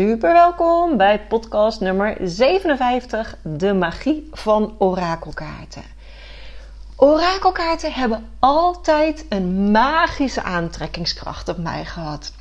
Super welkom bij podcast nummer 57, de magie van orakelkaarten. Orakelkaarten hebben altijd een magische aantrekkingskracht op mij gehad.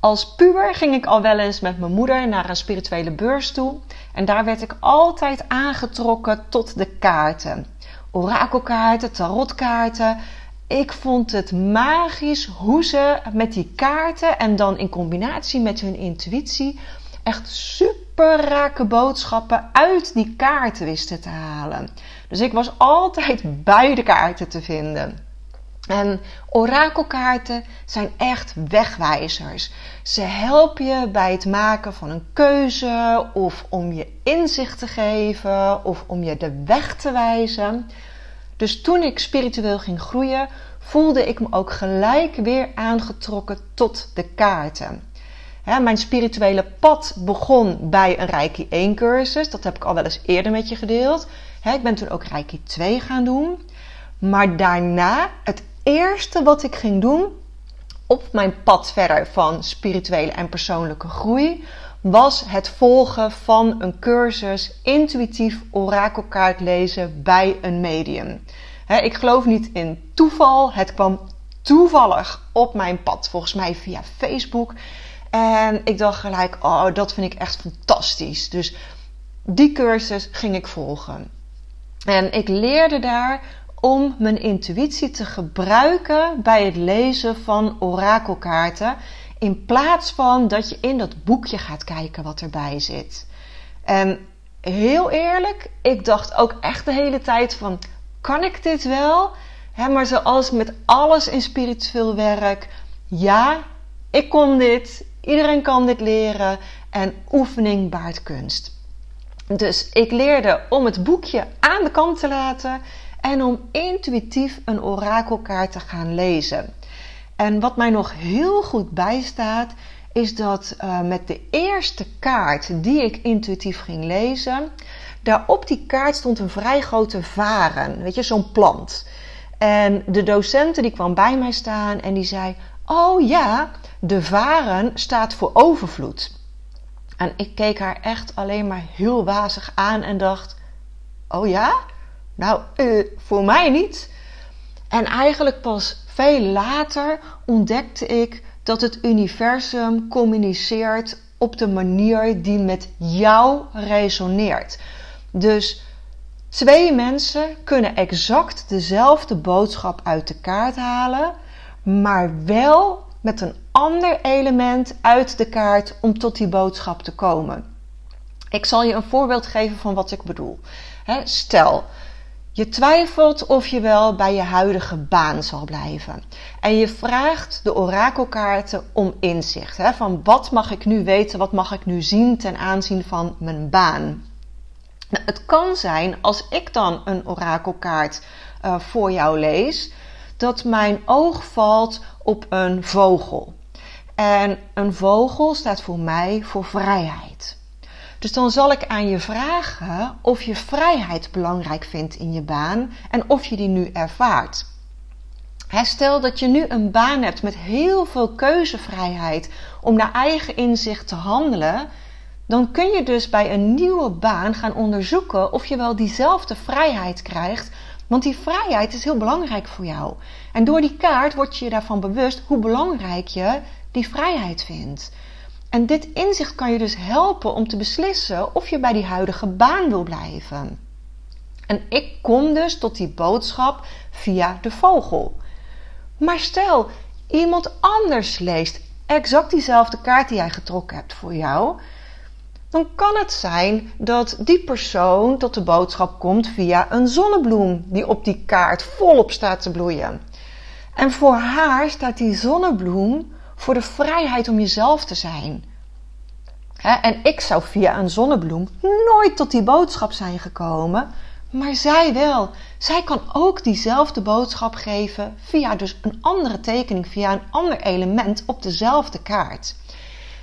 Als puber ging ik al wel eens met mijn moeder naar een spirituele beurs toe en daar werd ik altijd aangetrokken tot de kaarten. Orakelkaarten, tarotkaarten. Ik vond het magisch hoe ze met die kaarten en dan in combinatie met hun intuïtie echt super rake boodschappen uit die kaarten wisten te halen. Dus ik was altijd bij de kaarten te vinden. En orakelkaarten zijn echt wegwijzers. Ze helpen je bij het maken van een keuze of om je inzicht te geven of om je de weg te wijzen. Dus toen ik spiritueel ging groeien, voelde ik me ook gelijk weer aangetrokken tot de kaarten. mijn spirituele pad begon bij een Reiki 1 cursus. Dat heb ik al wel eens eerder met je gedeeld. ik ben toen ook Reiki 2 gaan doen. Maar daarna, het eerste wat ik ging doen op mijn pad verder van spirituele en persoonlijke groei, was het volgen van een cursus intuïtief orakelkaart lezen bij een medium. ik geloof niet in toeval. Het kwam toevallig op mijn pad, volgens mij via Facebook. En ik dacht gelijk, oh, dat vind ik echt fantastisch. Dus die cursus ging ik volgen. En ik leerde daar om mijn intuïtie te gebruiken bij het lezen van orakelkaarten. In plaats van dat je in dat boekje gaat kijken wat erbij zit. En heel eerlijk, ik dacht ook echt de hele tijd van, kan ik dit wel? maar zoals met alles in spiritueel werk, ja, ik kon dit, iedereen kan dit leren en oefening baart kunst. Dus ik leerde om het boekje aan de kant te laten en om intuïtief een orakelkaart te gaan lezen. En wat mij nog heel goed bijstaat, is dat uh, met de eerste kaart die ik intuïtief ging lezen, daar op die kaart stond een vrij grote varen, weet je, zo'n plant. En de docenten die kwam bij mij staan en die zei: "Oh ja, de varen staat voor overvloed." En ik keek haar echt alleen maar heel wazig aan en dacht: "Oh ja?" Nou, uh, voor mij niet. En eigenlijk pas veel later ontdekte ik dat het universum communiceert op de manier die met jou resoneert. Dus twee mensen kunnen exact dezelfde boodschap uit de kaart halen, maar wel met een ander element uit de kaart om tot die boodschap te komen. Ik zal je een voorbeeld geven van wat ik bedoel. Stel, je twijfelt of je wel bij je huidige baan zal blijven. En je vraagt de orakelkaarten om inzicht. Hè, van wat mag ik nu weten, wat mag ik nu zien ten aanzien van mijn baan. Nou, het kan zijn, als ik dan een orakelkaart uh, voor jou lees, dat mijn oog valt op een vogel. En een vogel staat voor mij voor vrijheid. Dus dan zal ik aan je vragen of je vrijheid belangrijk vindt in je baan en of je die nu ervaart. Stel dat je nu een baan hebt met heel veel keuzevrijheid om naar eigen inzicht te handelen, dan kun je dus bij een nieuwe baan gaan onderzoeken of je wel diezelfde vrijheid krijgt. Want die vrijheid is heel belangrijk voor jou. En door die kaart word je je daarvan bewust hoe belangrijk je die vrijheid vindt. En dit inzicht kan je dus helpen om te beslissen of je bij die huidige baan wil blijven. En ik kom dus tot die boodschap via de vogel. Maar stel, iemand anders leest exact diezelfde kaart die jij getrokken hebt voor jou, dan kan het zijn dat die persoon tot de boodschap komt via een zonnebloem die op die kaart volop staat te bloeien. En voor haar staat die zonnebloem voor de vrijheid om jezelf te zijn. En ik zou via een zonnebloem nooit tot die boodschap zijn gekomen, maar zij wel. Zij kan ook diezelfde boodschap geven via dus een andere tekening, via een ander element op dezelfde kaart.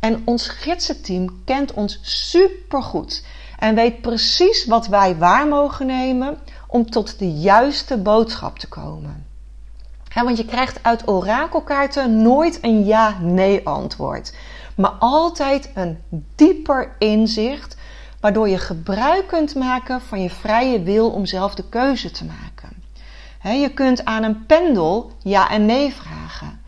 En ons gidsenteam kent ons supergoed en weet precies wat wij waar mogen nemen om tot de juiste boodschap te komen. Want je krijgt uit orakelkaarten nooit een ja-nee antwoord, maar altijd een dieper inzicht, waardoor je gebruik kunt maken van je vrije wil om zelf de keuze te maken. je kunt aan een pendel ja en nee vragen.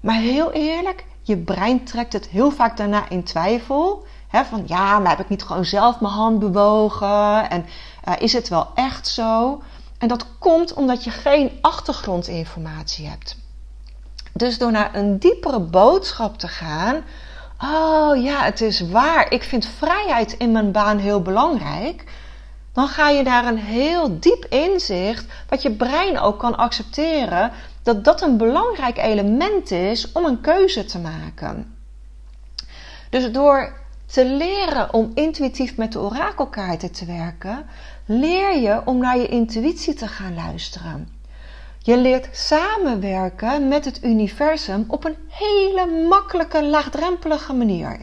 Maar heel eerlijk, je brein trekt het heel vaak daarna in twijfel. van ja, maar heb ik niet gewoon zelf mijn hand bewogen? En uh, is het wel echt zo? En dat komt omdat je geen achtergrondinformatie hebt. Dus door naar een diepere boodschap te gaan. Oh ja, het is waar. Ik vind vrijheid in mijn baan heel belangrijk. Dan ga je daar een heel diep inzicht, wat je brein ook kan accepteren, dat dat een belangrijk element is om een keuze te maken. Dus door te leren om intuïtief met de orakelkaarten te werken, leer je om naar je intuïtie te gaan luisteren. Je leert samenwerken met het universum op een hele makkelijke, laagdrempelige manier.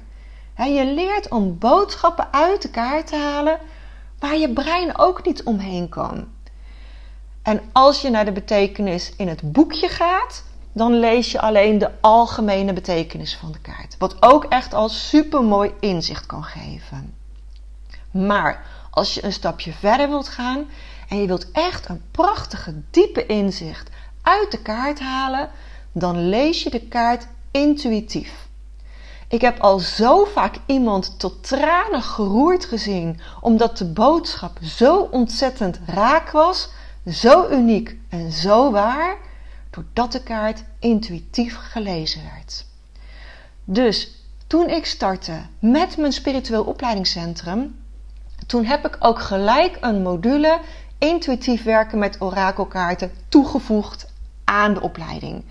Je leert om boodschappen uit de kaart te halen waar je brein ook niet omheen kan. En als je naar de betekenis in het boekje gaat, dan lees je alleen de algemene betekenis van de kaart. Wat ook echt al supermooi inzicht kan geven. Maar als je een stapje verder wilt gaan en je wilt echt een prachtige diepe inzicht uit de kaart halen, dan lees je de kaart intuïtief. Ik heb al zo vaak iemand tot tranen geroerd gezien, omdat de boodschap zo ontzettend raak was, zo uniek en zo waar, doordat de kaart intuïtief gelezen werd. Dus toen ik startte met mijn spiritueel opleidingscentrum, toen heb ik ook gelijk een module intuïtief werken met orakelkaarten toegevoegd aan de opleiding.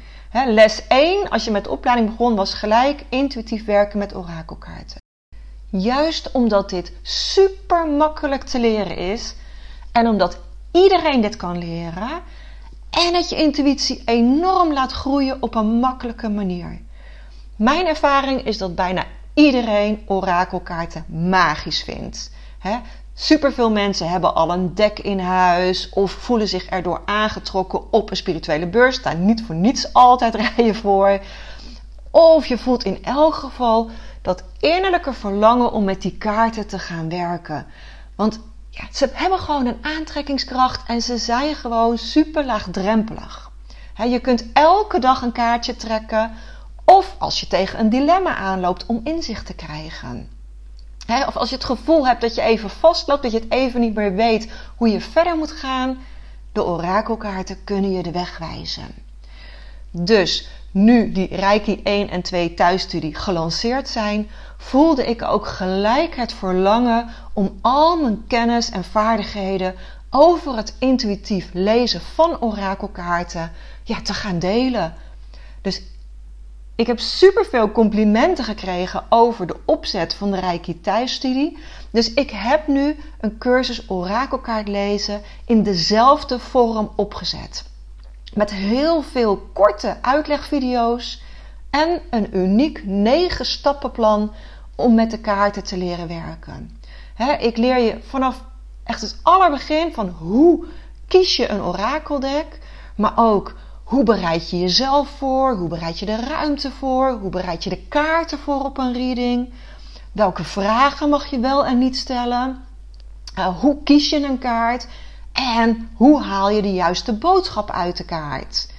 les 1, als je met de opleiding begon, was gelijk intuïtief werken met orakelkaarten. Juist omdat dit super makkelijk te leren is en omdat iedereen dit kan leren en dat je intuïtie enorm laat groeien op een makkelijke manier. Mijn ervaring is dat bijna iedereen orakelkaarten magisch vindt. He, superveel mensen hebben al een dek in huis of voelen zich erdoor aangetrokken op een spirituele beurs. Daar niet voor niets altijd rijden voor. Of je voelt in elk geval dat innerlijke verlangen om met die kaarten te gaan werken. Want ja, ze hebben gewoon een aantrekkingskracht en ze zijn gewoon super laagdrempelig. je kunt elke dag een kaartje trekken of als je tegen een dilemma aanloopt om inzicht te krijgen. Of als je het gevoel hebt dat je even vastloopt, dat je het even niet meer weet hoe je verder moet gaan, de orakelkaarten kunnen je de weg wijzen. Dus nu die Reiki 1 en 2 thuisstudie gelanceerd zijn, voelde ik ook gelijk het verlangen om al mijn kennis en vaardigheden over het intuïtief lezen van orakelkaarten ja, te gaan delen. Dus ik heb superveel complimenten gekregen over de opzet van de Reiki thuisstudie. Dus ik heb nu een cursus orakelkaart lezen in dezelfde vorm opgezet. Met heel veel korte uitlegvideo's en een uniek 9 stappenplan om met de kaarten te leren werken. ik leer je vanaf echt het allerbegin van hoe kies je een orakeldek, maar ook hoe bereid je jezelf voor, hoe bereid je de ruimte voor, hoe bereid je de kaarten voor op een reading, welke vragen mag je wel en niet stellen, uh, hoe kies je een kaart en hoe haal je de juiste boodschap uit de kaart?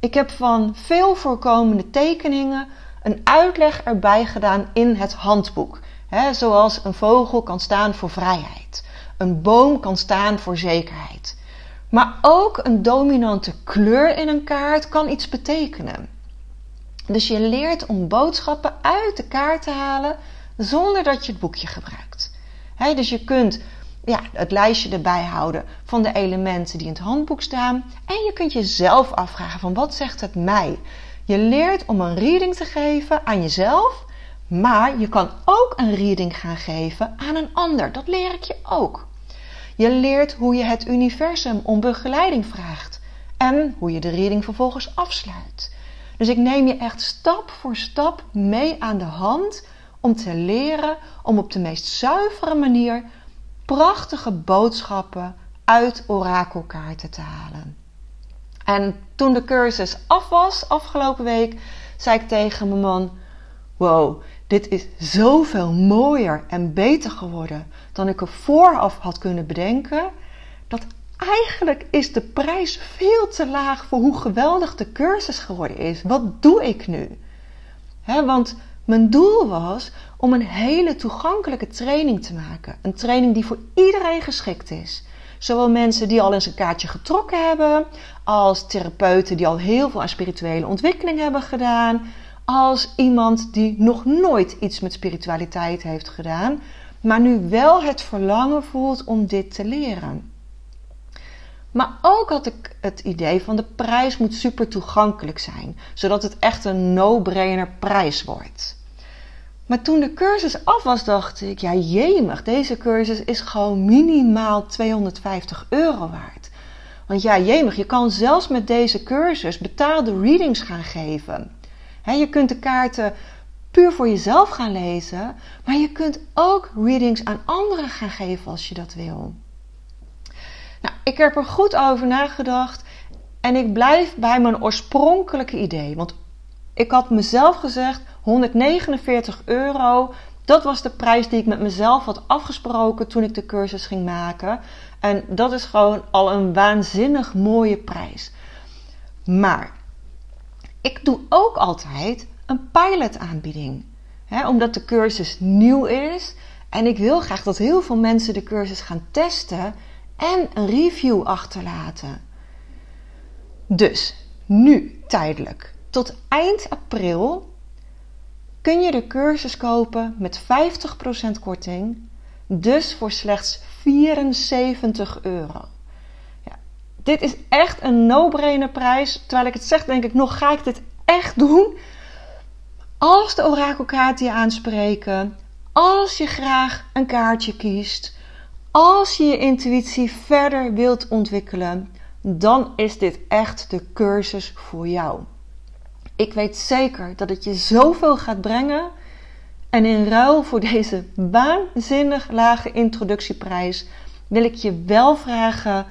Ik heb van veel voorkomende tekeningen een uitleg erbij gedaan in het handboek. zoals een vogel kan staan voor vrijheid. Een boom kan staan voor zekerheid. Maar ook een dominante kleur in een kaart kan iets betekenen. Dus je leert om boodschappen uit de kaart te halen zonder dat je het boekje gebruikt. dus je kunt ja, het lijstje erbij houden van de elementen die in het handboek staan. En je kunt jezelf afvragen van wat zegt het mij? Je leert om een reading te geven aan jezelf, maar je kan ook een reading gaan geven aan een ander. Dat leer ik je ook. Je leert hoe je het universum om begeleiding vraagt en hoe je de reading vervolgens afsluit. Dus ik neem je echt stap voor stap mee aan de hand om te leren om op de meest zuivere manier prachtige boodschappen uit orakelkaarten te halen. En toen de cursus af was, afgelopen week, zei ik tegen mijn man: Wow, dit is zoveel mooier en beter geworden dan ik er vooraf had kunnen bedenken. Dat eigenlijk is de prijs veel te laag voor hoe geweldig de cursus geworden is. Wat doe ik nu? want mijn doel was om een hele toegankelijke training te maken. Een training die voor iedereen geschikt is. Zowel mensen die al eens een kaartje getrokken hebben, als therapeuten die al heel veel aan spirituele ontwikkeling hebben gedaan, als iemand die nog nooit iets met spiritualiteit heeft gedaan, maar nu wel het verlangen voelt om dit te leren. Maar ook had ik het idee van de prijs moet super toegankelijk zijn, zodat het echt een no-brainer prijs wordt. Maar toen de cursus af was, dacht ik, ja jemig, deze cursus is gewoon minimaal 250 euro waard. Want ja, jemig, je kan zelfs met deze cursus betaalde readings gaan geven. Je kunt de kaarten puur voor jezelf gaan lezen, maar je kunt ook readings aan anderen gaan geven als je dat wil. Nou, ik heb er goed over nagedacht en ik blijf bij mijn oorspronkelijke idee. Want ik had mezelf gezegd: 149 euro. Dat was de prijs die ik met mezelf had afgesproken toen ik de cursus ging maken. En dat is gewoon al een waanzinnig mooie prijs. Maar ik doe ook altijd een pilotaanbieding. Omdat de cursus nieuw is. En ik wil graag dat heel veel mensen de cursus gaan testen en een review achterlaten. Dus nu tijdelijk. Tot eind april kun je de cursus kopen met 50% korting, dus voor slechts 74 euro. Dit is echt een no-brainer prijs. Terwijl ik het zeg, denk ik nog, ga ik dit echt doen? Als de orakelkaarten je aanspreken, als je graag een kaartje kiest, als je je intuïtie verder wilt ontwikkelen, dan is dit echt de cursus voor jou. Ik weet zeker dat het je zoveel gaat brengen. En in ruil voor deze waanzinnig lage introductieprijs wil ik je wel vragen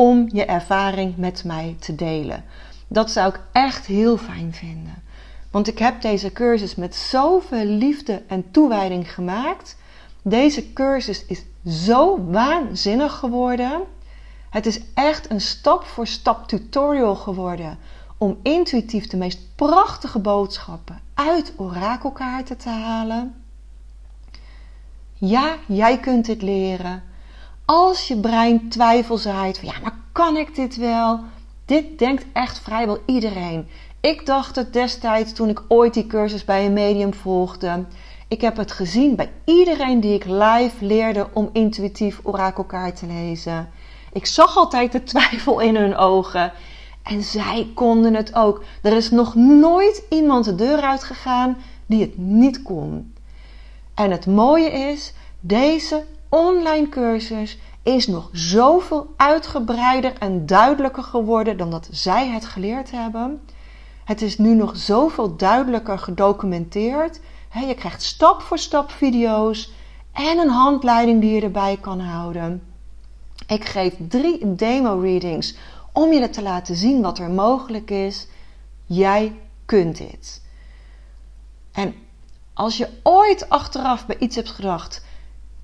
om je ervaring met mij te delen. Dat zou ik echt heel fijn vinden. Want ik heb deze cursus met zoveel liefde en toewijding gemaakt. Deze cursus is zo waanzinnig geworden. Het is echt een stap voor stap tutorial geworden om intuïtief de meest prachtige boodschappen uit orakelkaarten te halen. Ja, jij kunt dit leren. Als je brein twijfel van ja, maar kan ik dit wel? Dit denkt echt vrijwel iedereen. Ik dacht het destijds toen ik ooit die cursus bij een medium volgde. Ik heb het gezien bij iedereen die ik live leerde om intuïtief orakelkaart te lezen. Ik zag altijd de twijfel in hun ogen. En zij konden het ook. Er is nog nooit iemand de deur uitgegaan die het niet kon. En het mooie is, deze online cursus is nog zoveel uitgebreider en duidelijker geworden dan dat zij het geleerd hebben. Het is nu nog zoveel duidelijker gedocumenteerd. je krijgt stap voor stap video's en een handleiding die je erbij kan houden. Ik geef drie demo readings om je te laten zien wat er mogelijk is. Jij kunt dit. En als je ooit achteraf bij iets hebt gedacht,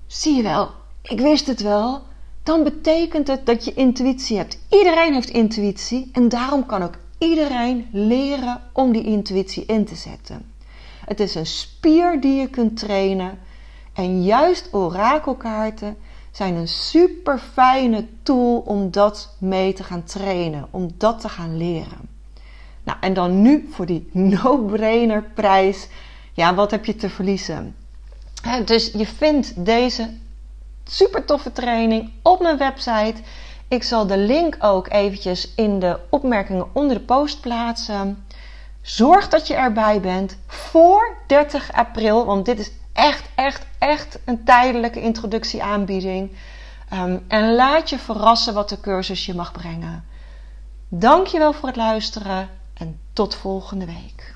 zie je wel, ik wist het wel, dan betekent het dat je intuïtie hebt. Iedereen heeft intuïtie en daarom kan ook iedereen leren om die intuïtie in te zetten. Het is een spier die je kunt trainen en juist orakelkaarten zijn een super fijne tool om dat mee te gaan trainen, om dat te gaan leren. Nou, en dan nu voor die no-brainer prijs. Ja, wat heb je te verliezen? Dus je vindt deze super toffe training op mijn website. Ik zal de link ook eventjes in de opmerkingen onder de post plaatsen. Zorg dat je erbij bent voor 30 april, want dit is echt, echt, echt een tijdelijke introductieaanbieding. Um, en laat je verrassen wat de cursus je mag brengen. Dankjewel voor het luisteren en tot volgende week.